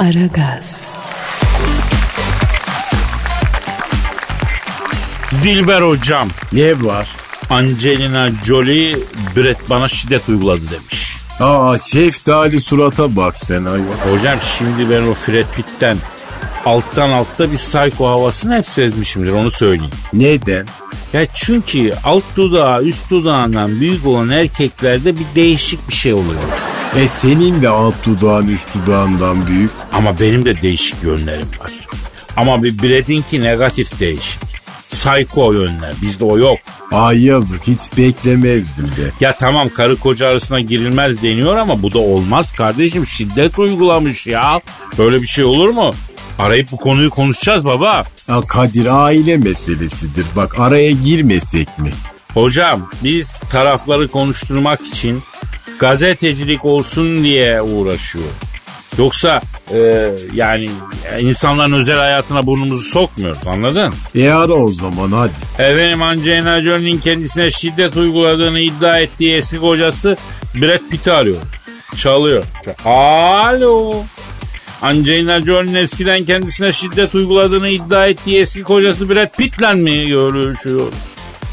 Aragaz, Dilber hocam. Ne var? Angelina Jolie Brett bana şiddet uyguladı demiş. Aa şeftali surata bak sen hayvan. Hocam şimdi ben o Fred Pitt'ten alttan altta bir psycho havasını hep sezmişimdir onu söyleyeyim. Neden? Ya çünkü alt dudağı üst dudağından büyük olan erkeklerde bir değişik bir şey oluyor hocam. E senin de alt dudağın üst dudağından büyük. Ama benim de değişik yönlerim var. Ama bir Brett'inki negatif değişik. Psycho yönler bizde o yok. Ay yazık hiç beklemezdim de. Ya tamam karı koca arasına girilmez deniyor ama bu da olmaz kardeşim. Şiddet uygulamış ya. Böyle bir şey olur mu? Arayıp bu konuyu konuşacağız baba. Ya Kadir aile meselesidir. Bak araya girmesek mi? Hocam biz tarafları konuşturmak için gazetecilik olsun diye uğraşıyor. Yoksa e, yani insanların özel hayatına burnumuzu sokmuyoruz anladın? E ara o zaman hadi. Efendim Angelina Jolie'nin kendisine şiddet uyguladığını iddia ettiği eski kocası Brad Pitt'i arıyor. Çalıyor. Alo. Angelina Jolie'nin eskiden kendisine şiddet uyguladığını iddia ettiği eski kocası Brad Pitt'le mi görüşüyor?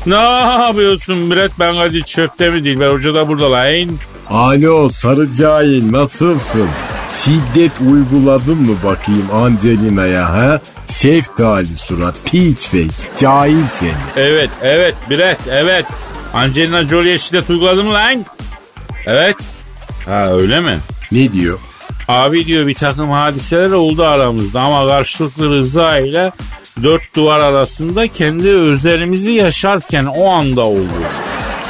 Ne yapıyorsun Brad? Ben hadi çöpte mi değil? Ben hoca da burada lan. Alo sarı cahil nasılsın? Şiddet uyguladın mı bakayım Angelina'ya ha? Şeftali surat, peach face, cahil seni. Evet, evet Brad, evet. Angelina Jolie'ye şiddet uyguladın mı lan? Evet. Ha öyle mi? Ne diyor? Abi diyor bir takım hadiseler oldu aramızda ama karşılıklı rıza ile dört duvar arasında kendi özelimizi yaşarken o anda oldu.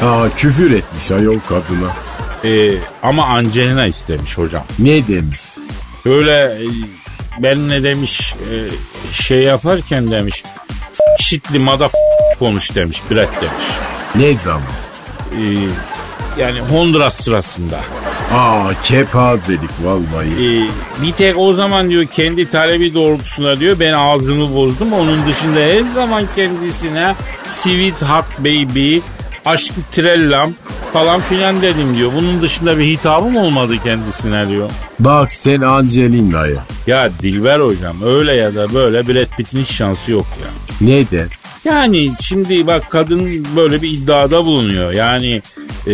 Aa küfür etmiş ayol kadına. Ee, ama Angelina istemiş hocam. Ne demiş? Böyle e, ben ne demiş e, şey yaparken demiş şitli mada konuş demiş Brett demiş. Ne zaman? Ee, yani Honduras sırasında. Aa kepazelik vallahi. Ee, bir tek o zaman diyor kendi talebi doğrultusunda diyor ben ağzımı bozdum. Onun dışında her zaman kendisine sweet hot baby, aşkı trellam falan filan dedim diyor. Bunun dışında bir hitabım olmadı kendisine diyor. Bak sen Angelina'ya. Ya Dilber hocam öyle ya da böyle Brad Pitt'in hiç şansı yok ya. Neden? Yani şimdi bak kadın böyle bir iddiada bulunuyor. Yani e,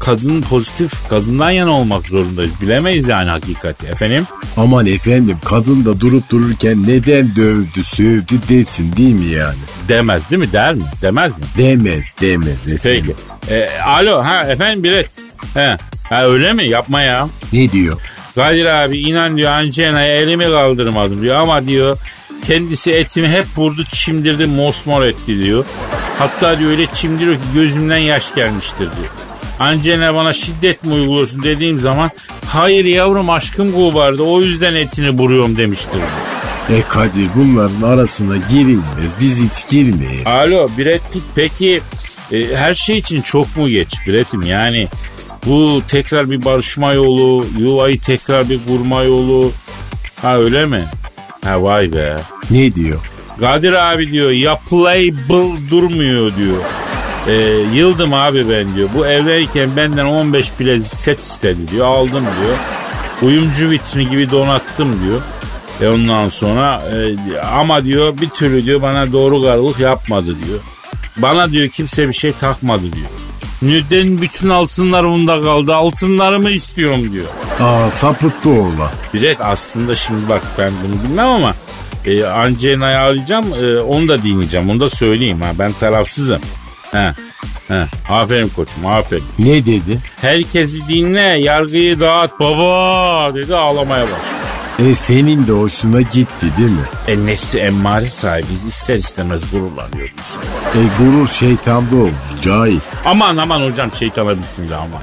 kadın pozitif kadından yana olmak zorundayız. Bilemeyiz yani hakikati efendim. Aman efendim kadın da durup dururken neden dövdü sövdü desin değil mi yani? Demez değil mi? Der mi? Demez mi? Demez demez efendim. Peki. E, alo ha efendim bilet. He. Ha öyle mi? Yapma ya. Ne diyor? Kadir abi inan diyor Angela'ya elimi kaldırmadım diyor ama diyor kendisi etimi hep vurdu çimdirdi mosmor etti diyor. Hatta diyor öyle çimdiriyor ki gözümden yaş gelmiştir diyor. Angelina bana şiddet mi uyguluyorsun dediğim zaman hayır yavrum aşkım kovardı o yüzden etini vuruyorum demiştir. E Kadir bunların arasına girilmez biz hiç girmeyelim. Alo Brad Pitt peki e, her şey için çok mu geç Brad'im yani bu tekrar bir barışma yolu yuvayı tekrar bir kurma yolu ha öyle mi? Ha vay be. Ne diyor? Kadir abi diyor ya playable durmuyor diyor. E, yıldım abi ben diyor. Bu evdeyken benden 15 bilezik set istedi diyor. Aldım diyor. Uyumcu vitrini gibi donattım diyor. E ondan sonra e, ama diyor bir türlü diyor bana doğru karılık yapmadı diyor. Bana diyor kimse bir şey takmadı diyor. Neden bütün altınlar bunda kaldı altınlarımı istiyorum diyor. Aa sapıttı oğlan. Bilet aslında şimdi bak ben bunu bilmem ama e, Angelina'yı arayacağım e, onu da dinleyeceğim onu da söyleyeyim ha ben tarafsızım. He, he. Aferin koçum aferin. Ne dedi? Herkesi dinle yargıyı dağıt baba dedi ağlamaya başladı. E senin de hoşuna gitti değil mi? E nefsi emmare sahibiyiz ister istemez gururlanıyor insan. E gurur şeytanda olur cahil. Aman aman hocam şeytana bismillah aman.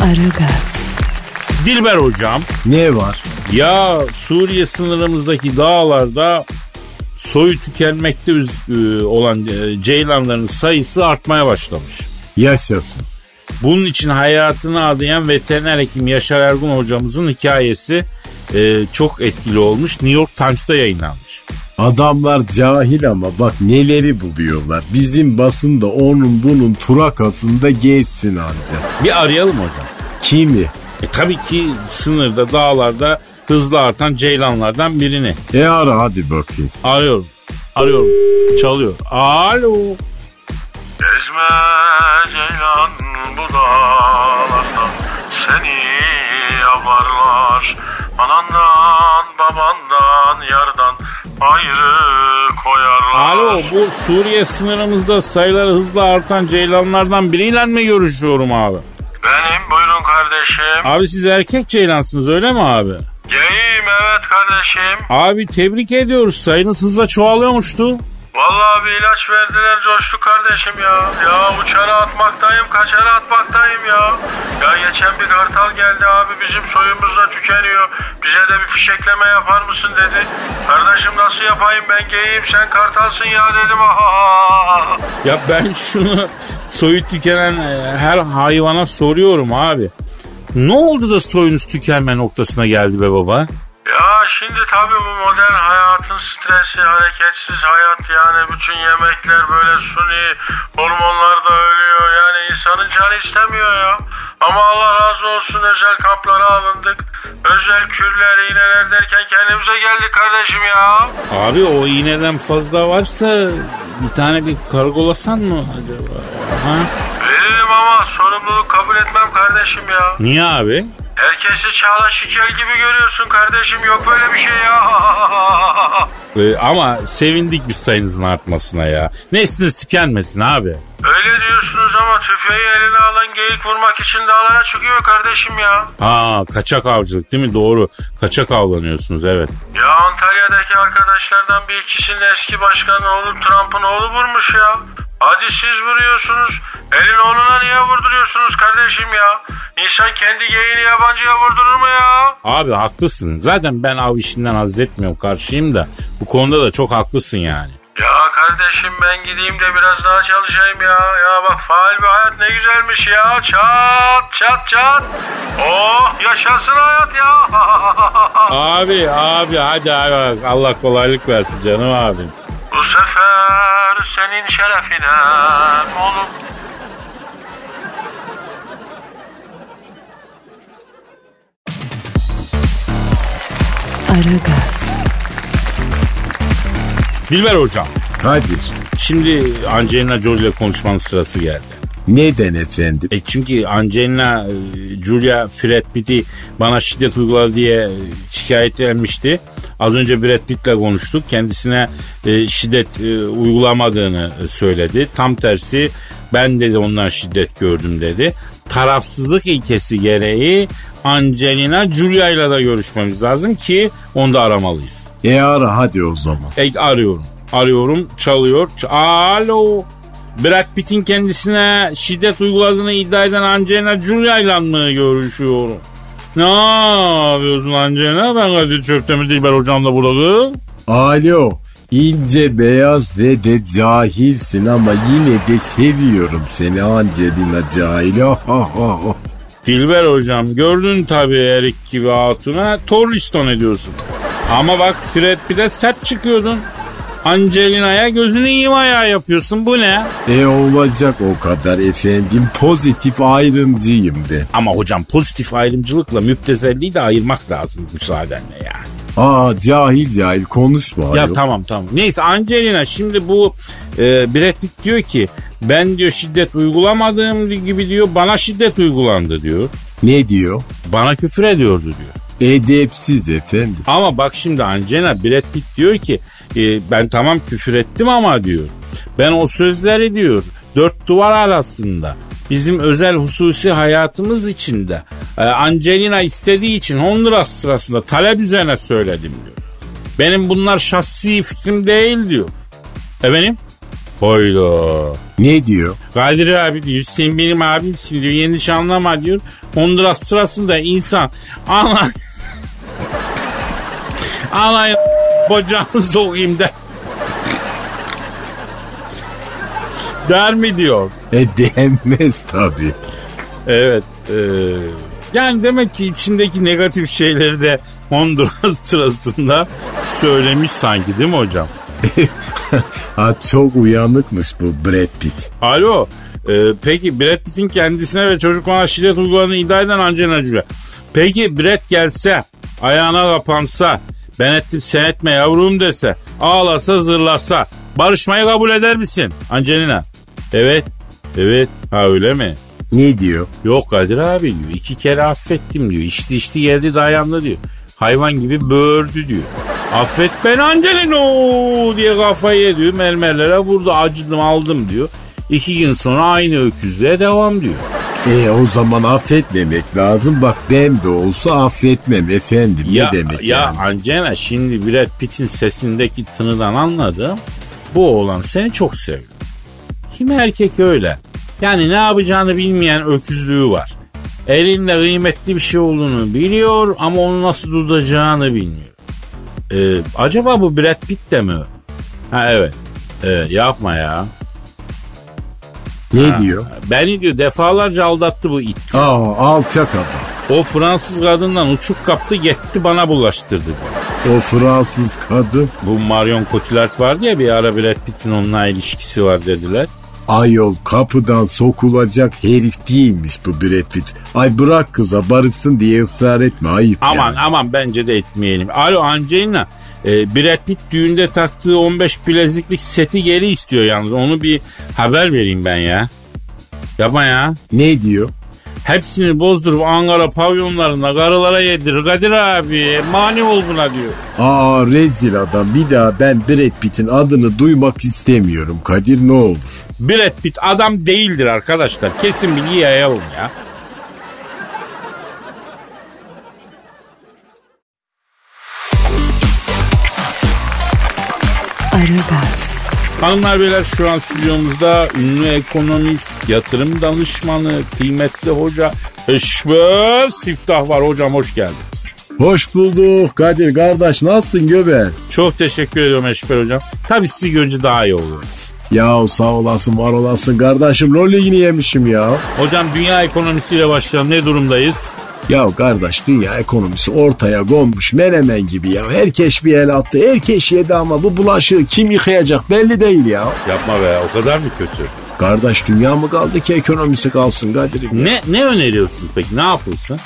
Aragaz, Dilber hocam Ne var? Ya Suriye sınırımızdaki dağlarda soyu tükenmekte e, olan e, ceylanların sayısı artmaya başlamış. Yaşasın. Bunun için hayatını adayan veteriner hekim Yaşar Ergun hocamızın hikayesi e, çok etkili olmuş. New York Times'ta yayınlanmış. Adamlar cahil ama bak neleri buluyorlar. Bizim basında onun bunun turakasında geçsin anca. Bir arayalım hocam. Kimi? E tabii ki sınırda, dağlarda hızlı artan ceylanlardan birini. E ara hadi bakayım. Arıyorum. Arıyorum. Çalıyor. Alo. Gezme ceylan bu dağlarda Seni yaparlar Anandan babandan yardan ayrı koyarlar Alo bu Suriye sınırımızda sayıları hızlı artan ceylanlardan biriyle mi görüşüyorum abi? Benim buyurun kardeşim Abi siz erkek ceylansınız öyle mi abi? Evet kardeşim Abi tebrik ediyoruz sayınız hızla çoğalıyormuştu. Vallahi bir ilaç verdiler coştu kardeşim ya. Ya uçara atmaktayım, kaçara atmaktayım ya. Ya geçen bir kartal geldi abi bizim soyumuz da tükeniyor. Bize de bir fişekleme yapar mısın dedi. Kardeşim nasıl yapayım ben geyim sen kartalsın ya dedim. Aha. Ya ben şunu soyu tükenen e, her hayvana soruyorum abi. Ne oldu da soyunuz tükenme noktasına geldi be baba? Ya şimdi tabii bu modern hayatın stresi, hareketsiz hayat yani bütün yemekler böyle suni, hormonlar da ölüyor. Yani insanın canı istemiyor ya. Ama Allah razı olsun özel kamplara alındık. Özel kürler, iğneler derken kendimize geldik kardeşim ya. Abi o iğneden fazla varsa bir tane bir kargolasan mı acaba? Ha? Veririm ama sorumluluk kabul etmem kardeşim ya. Niye abi? Herkesi Çağla Şikel gibi görüyorsun kardeşim. Yok böyle bir şey ya. Ee, ama sevindik biz sayınızın artmasına ya. Nesliniz tükenmesin abi. Öyle diyorsunuz ama tüfeği eline alan geyik vurmak için dağlara çıkıyor kardeşim ya. Ha kaçak avcılık değil mi? Doğru. Kaçak avlanıyorsunuz evet. Ya Antalya'daki arkadaşlardan bir ikisinin eski başkanı oğlu Trump'ın oğlu vurmuş ya. Hadi siz vuruyorsunuz. Elin oğluna niye vurduruyorsunuz kardeşim ya? İnsan kendi geyiğini yabancıya vurdurur mu ya? Abi haklısın. Zaten ben av işinden haz etmiyorum karşıyım da. Bu konuda da çok haklısın yani. Ya kardeşim ben gideyim de biraz daha çalışayım ya. Ya bak faal bir hayat ne güzelmiş ya. Çat çat çat. Oh yaşasın hayat ya. Abi abi hadi abi Allah kolaylık versin canım abim. Bu sefer senin şerefine oğlum. Aragaz, Dilber hocam. Kadir. Şimdi Angelina Jolie ile konuşmanın sırası geldi. Neden efendim? E çünkü Angelina e, Julia Brad Pitt'i bana şiddet uyguladı diye şikayet etmişti. Az önce Brad Pitt'le konuştuk. Kendisine e, şiddet e, uygulamadığını e, söyledi. Tam tersi ben dedi ondan şiddet gördüm dedi. Tarafsızlık ilkesi gereği Angelina Julia ile de görüşmemiz lazım ki onu da aramalıyız. E ara hadi o zaman. E, arıyorum. Arıyorum. Çalıyor. Ç- Alo. Brad Pitt'in kendisine şiddet uyguladığını iddia eden Angelina Julia ile mi görüşüyorum? Ne yapıyorsun Angelina? Ben Kadir Çöptemir Dilber hocam da burada. Alo. İnce beyaz ve de cahilsin ama yine de seviyorum seni Angelina cahil. Dilber hocam gördün tabii Erik gibi hatuna Torliston ediyorsun. Ama bak Fred bir de sert çıkıyordun. Angelina'ya gözünü yimaya yapıyorsun bu ne? E olacak o kadar efendim pozitif ayrımcıyım de. Ama hocam pozitif ayrımcılıkla müptezelliği de ayırmak lazım müsaadenle yani. Aa cahil cahil konuşma. Ya ayol. tamam tamam. Neyse Angelina şimdi bu e, Brad Pitt diyor ki ben diyor şiddet uygulamadığım gibi diyor bana şiddet uygulandı diyor. Ne diyor? Bana küfür ediyordu diyor. Edepsiz efendim. Ama bak şimdi Angelina Brad Pitt diyor ki e, ben tamam küfür ettim ama diyor. Ben o sözleri diyor dört duvar arasında bizim özel hususi hayatımız içinde e, Angelina istediği için Honduras sırasında talep üzerine söyledim diyor. Benim bunlar şahsi fikrim değil diyor. Efendim? Hayda. Ne diyor? Kadir abi diyor sen benim abimsin diyor yanlış anlama diyor. Honduras sırasında insan ana ana bacağını sokayım der. Der mi diyor. E denmez tabii. Evet. e, yani demek ki içindeki negatif şeyleri de Honduras sırasında söylemiş sanki değil mi hocam? ha, çok uyanıkmış bu Brad Pitt. Alo. e, peki Brad Pitt'in kendisine ve çocuklarına şiddet uyguladığını iddia eden Angelina Jolie. Peki Brad gelse, ayağına kapansa, ben ettim sen etme yavrum dese, ağlasa zırlasa, barışmayı kabul eder misin Angelina? Evet. Evet. Ha öyle mi? Ne diyor? Yok Kadir abi diyor. İki kere affettim diyor. İçti içti geldi dayandı diyor. Hayvan gibi böğürdü diyor. Affet ben Angelino diye kafayı yediyor. Mermerlere vurdu acıdım aldım diyor. İki gün sonra aynı öküzlüğe devam diyor. E o zaman affetmemek lazım. Bak ben de olsa affetmem efendim. Ya, ne demek ya yani? Angela şimdi Brad Pitt'in sesindeki tınıdan anladım. Bu oğlan seni çok seviyor. Kim erkek öyle. Yani ne yapacağını bilmeyen öküzlüğü var. Elinde kıymetli bir şey olduğunu biliyor ama onu nasıl tutacağını bilmiyor. Ee, acaba bu Brad Pitt de mi? Ha evet. Evet yapma ya. Ne Ha, diyor? Beni diyor defalarca aldattı bu it. Aa alçak adam. O Fransız kadından uçuk kaptı gitti bana bulaştırdı diyor. O Fransız kadın. Bu Marion Cotillard vardı ya bir ara Brad Pitt'in onunla ilişkisi var dediler. Ayol kapıdan sokulacak herif değilmiş bu Brad Pitt. Ay bırak kıza barışsın diye ısrar etme ayıp Aman yani. aman bence de etmeyelim. Alo Angelina e, Brad Pitt düğünde taktığı 15 bileziklik seti geri istiyor yalnız. Onu bir haber vereyim ben ya. Yapma ya. Ne diyor? Hepsini bozdurup Ankara pavyonlarında karılara yedirir Kadir abi. Mani ol buna diyor. Aa rezil adam bir daha ben Brad Pitt'in adını duymak istemiyorum Kadir ne olur. Brad Pitt adam değildir arkadaşlar. Kesin bilgi yayalım ya. Aragaz, Hanımlar beyler şu an stüdyomuzda ünlü ekonomist, yatırım danışmanı, kıymetli hoca Eşber Siftah var. Hocam hoş geldin. Hoş bulduk Kadir kardeş nasılsın göbe? Çok teşekkür ediyorum Eşber hocam. Tabii sizi görünce daha iyi oluyor. Ya sağ olasın var olasın kardeşim rol ligini yemişim ya. Hocam dünya ekonomisiyle başlayalım. Ne durumdayız? Ya kardeş dünya ekonomisi ortaya konmuş menemen gibi ya. Herkes bir el attı herkes yedi ama bu bulaşığı kim yıkayacak belli değil ya. Yapma be o kadar mı kötü? Kardeş dünya mı kaldı ki ekonomisi kalsın Kadir'im? Ne ne öneriyorsun peki? Ne yapılsın?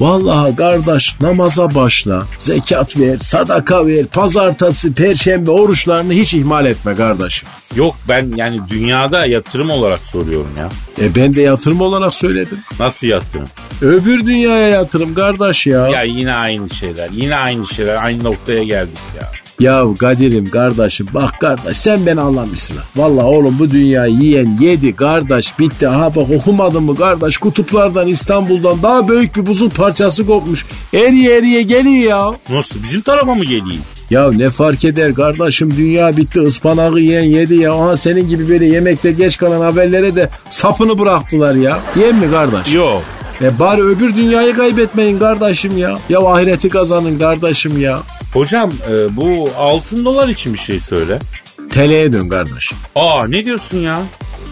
Vallahi kardeş namaza başla, zekat ver, sadaka ver, pazartesi, perşembe oruçlarını hiç ihmal etme kardeşim. Yok ben yani dünyada yatırım olarak soruyorum ya. E ben de yatırım olarak söyledim. Nasıl yatırım? Öbür dünyaya yatırım kardeş ya. Ya yine aynı şeyler. Yine aynı şeyler. Aynı noktaya geldik ya. Ya Kadir'im kardeşim bak kardeş sen beni anlamışsın. ha. Vallahi oğlum bu dünyayı yiyen yedi kardeş bitti. Aha bak okumadın mı kardeş kutuplardan İstanbul'dan daha büyük bir buzul parçası kopmuş. Eriye eriye geliyor ya. Nasıl? Bizim tarafa mı geleyim? Ya ne fark eder kardeşim dünya bitti ıspanağı yiyen yedi ya. Aha senin gibi böyle yemekte geç kalan haberlere de sapını bıraktılar ya. Yem mi kardeş? Yok. E bari öbür dünyayı kaybetmeyin kardeşim ya. Ya ahireti kazanın kardeşim ya. Hocam e, bu altın dolar için bir şey söyle. TL'ye dön kardeş. Aa ne diyorsun ya?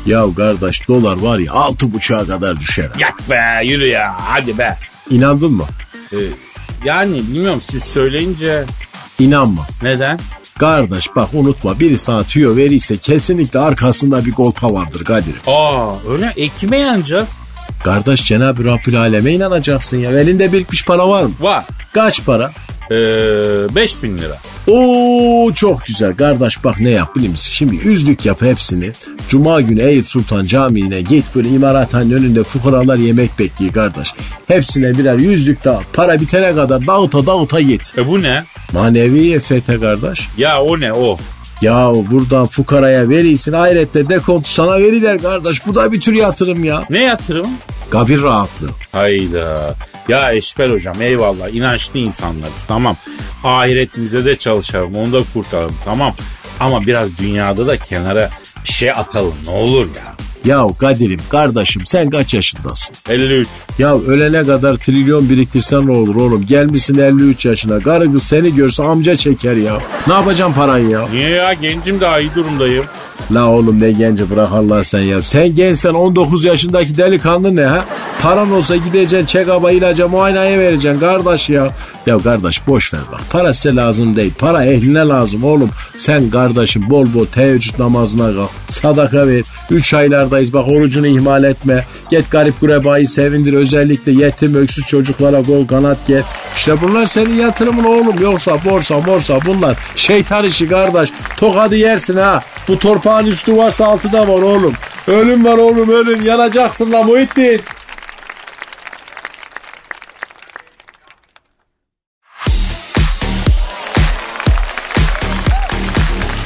Ya kardeş dolar var ya altı buçuğa kadar düşer. ha. Yak be yürü ya hadi be. İnandın mı? E, yani bilmiyorum siz söyleyince İnanma. neden? Kardeş bak unutma biri sana tüyo verirse kesinlikle arkasında bir golpa vardır Kadir. Aa öyle e, kime yanacağız? Kardeş Cenab-ı Rabbül Aleme inanacaksın ya. Elinde birikmiş para var mı? Var. Kaç para? E, 5000 lira. Oo çok güzel kardeş bak ne yap biliyor musun? Şimdi yüzlük yap hepsini. Cuma günü Eyüp Sultan Camii'ne git böyle imarathanenin önünde fukaralar yemek bekliyor kardeş. Hepsine birer yüzlük dağıt. Para bitene kadar dağıta dağıta git. E bu ne? Manevi EFT kardeş. Ya o ne o? Ya buradan fukaraya verirsin ahirette dekontu sana verirler kardeş. Bu da bir tür yatırım ya. Ne yatırım? Kabir rahatlığı. Hayda. Ya Eşber hocam eyvallah inançlı insanlarız tamam. Ahiretimize de çalışalım onu da kurtaralım tamam. Ama biraz dünyada da kenara bir şey atalım ne olur ya. Ya Kadir'im kardeşim sen kaç yaşındasın? 53. Ya ölene kadar trilyon biriktirsen ne olur oğlum? Gelmişsin 53 yaşına. Karı kız seni görse amca çeker ya. Ne yapacağım parayı ya? Niye ya gencim daha iyi durumdayım. La oğlum ne genci bırak Allah sen ya. Sen gençsen 19 yaşındaki delikanlı ne ha? Paran olsa gideceksin check-up'a ilaca muayeneye vereceksin kardeş ya. Ya kardeş boş ver bak. Para size lazım değil. Para ehline lazım oğlum. Sen kardeşim bol bol teheccüd namazına kalk. Sadaka ver. 3 aylardayız bak orucunu ihmal etme. Get garip gurebayı sevindir. Özellikle yetim öksüz çocuklara gol kanat gel. İşte bunlar senin yatırımın oğlum. Yoksa borsa borsa bunlar şeytan işi kardeş. Tokadı yersin ha. Bu torpağın üstü varsa altı da var oğlum. Ölüm var oğlum ölüm. Yanacaksın la Muhittin.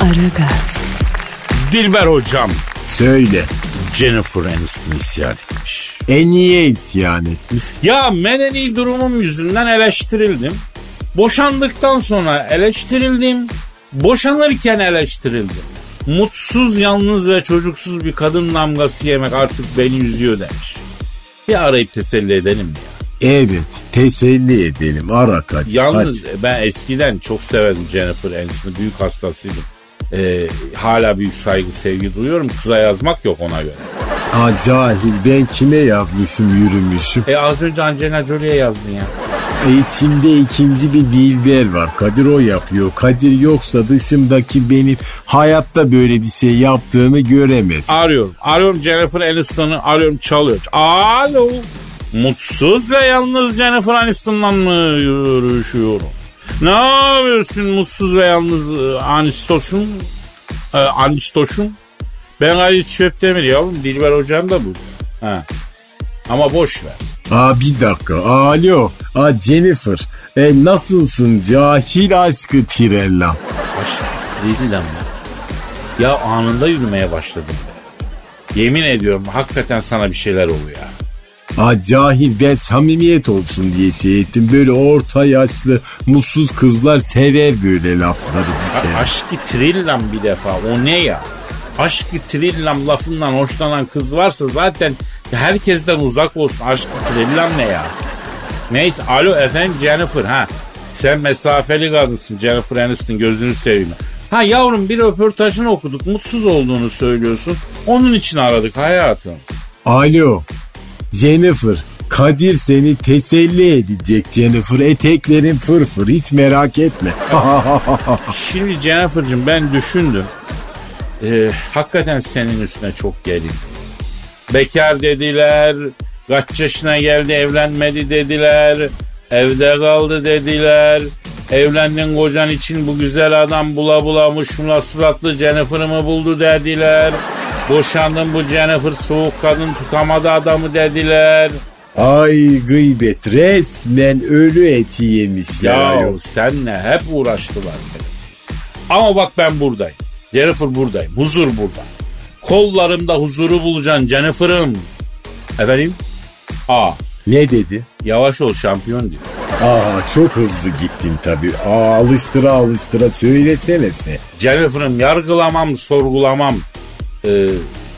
Aragaz, Dilber hocam Söyle. Jennifer Aniston isyan etmiş. E niye isyan etmiş? Ya medeni durumum yüzünden eleştirildim. Boşandıktan sonra eleştirildim. Boşanırken eleştirildim. Mutsuz, yalnız ve çocuksuz bir kadın damgası yemek artık beni üzüyor demiş. Bir arayıp teselli edelim mi ya? Evet teselli edelim ara Kadir. Yalnız Hadi. ben eskiden çok severdim Jennifer Aniston'ı. Büyük hastasıydım. Ee, hala büyük saygı sevgi duyuyorum. Kıza yazmak yok ona göre. Aa, cahil ben kime yazmışım yürümüşüm. E az önce Angelina Jolie'ye yazdın ya. E, içimde ikinci bir dilber var. Kadir o yapıyor. Kadir yoksa dışımdaki benim hayatta böyle bir şey yaptığını göremez. Arıyorum. Arıyorum Jennifer Aniston'u. Arıyorum çalıyor. Alo. Mutsuz ve yalnız Jennifer Aniston'la mı görüşüyorum? Ne yapıyorsun mutsuz ve yalnız e, Anistoş'un? E, Anistoş'un? Ben Ali Çöptemir yavrum. Dilber hocam da burada. Ha. Ama boş ver. Aa bir dakika. Alo. Aa Jennifer. E, nasılsın cahil aşkı Tirella? Değil lan ben. Ya anında yürümeye başladım be. Yemin ediyorum hakikaten sana bir şeyler oluyor cahil ben samimiyet olsun diye şey ettim. Böyle orta yaşlı mutsuz kızlar sever böyle lafları bir kere. Aşkı trillam bir defa o ne ya? Aşkı trillam lafından hoşlanan kız varsa zaten herkesten uzak olsun. Aşkı trillam ne ya? Neyse alo efendim Jennifer ha. Sen mesafeli kadınsın Jennifer Aniston gözünü seveyim. Ha yavrum bir röportajını okuduk mutsuz olduğunu söylüyorsun. Onun için aradık hayatım. Alo. Jennifer. Kadir seni teselli edecek Jennifer. Eteklerin fırfır hiç merak etme. Şimdi Jennifer'cığım ben düşündüm. Ee, hakikaten senin üstüne çok gerildim. Bekar dediler, kaç yaşına geldi evlenmedi dediler, evde kaldı dediler. Evlendin kocan için bu güzel adam bula bula muşmula suratlı Jennifer'ı mı buldu dediler. Boşandın bu Jennifer soğuk kadın tutamadı adamı dediler. Ay gıybet resmen ölü eti yemişler. Ya ayol. senle hep uğraştılar. Ama bak ben buradayım. Jennifer buradayım. Huzur burada. Kollarımda huzuru bulacaksın Jennifer'ım. Efendim? Aa Ne dedi? yavaş ol şampiyon diyor. Aa çok hızlı gittin tabii. Aa alıştıra alıştıra söylesene sen. Jennifer'ım yargılamam sorgulamam. Ee,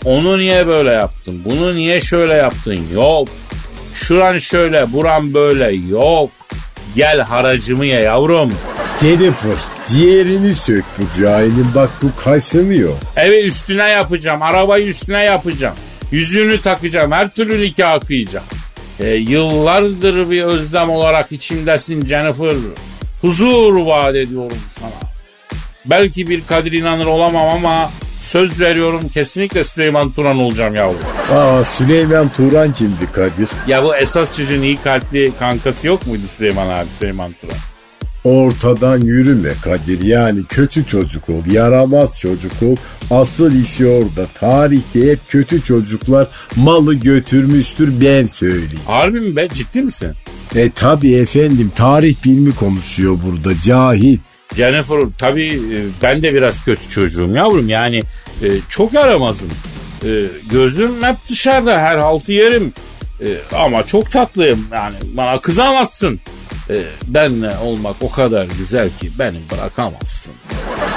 onu niye böyle yaptın? Bunu niye şöyle yaptın? Yok. Şuran şöyle buran böyle yok. Gel haracımı ye yavrum. Jennifer ciğerini sök bu cahilin bak bu kaşınıyor. Evi üstüne yapacağım. Arabayı üstüne yapacağım. Yüzüğünü takacağım. Her türlü nikah kıyacağım. E, yıllardır bir özlem olarak içimdesin Jennifer. Huzur vaat ediyorum sana. Belki bir Kadir inanır olamam ama söz veriyorum kesinlikle Süleyman Turan olacağım yavrum. Aa Süleyman Turan kimdi Kadir? Ya bu esas çocuğun iyi kalpli kankası yok muydu Süleyman abi Süleyman Turan? Ortadan yürüme Kadir yani kötü çocuk ol, yaramaz çocuk ol. Asıl işi orada. Tarihte hep kötü çocuklar malı götürmüştür ben söyleyeyim. Harbi mi be ciddi misin? E tabi efendim tarih bilmi konuşuyor burada cahil. Jennifer tabii e, ben de biraz kötü çocuğum yavrum yani e, çok yaramazım. E, gözüm hep dışarıda her haltı yerim. Ama çok tatlıyım yani bana kızamazsın. Benle olmak o kadar güzel ki beni bırakamazsın.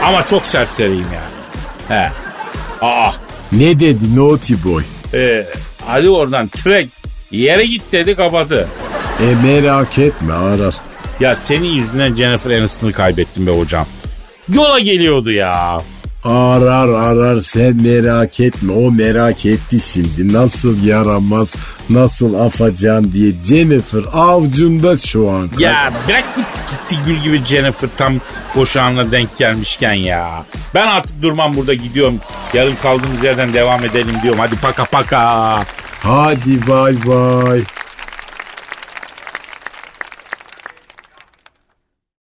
Ama çok serseriyim yani. He. Aa. Ne dedi naughty boy? E, hadi oradan trek. Yere git dedi kapadı. E merak etme arar. Ya senin yüzünden Jennifer Aniston'u kaybettim be hocam. Yola geliyordu ya. Arar arar sen merak etme o merak etti şimdi nasıl yaramaz nasıl afacan diye Jennifer avcunda şu an. Ya bırak gitti gitti gül gibi Jennifer tam boşanla denk gelmişken ya. Ben artık durmam burada gidiyorum. Yarın kaldığımız yerden devam edelim diyorum. Hadi paka paka. Hadi bay bay.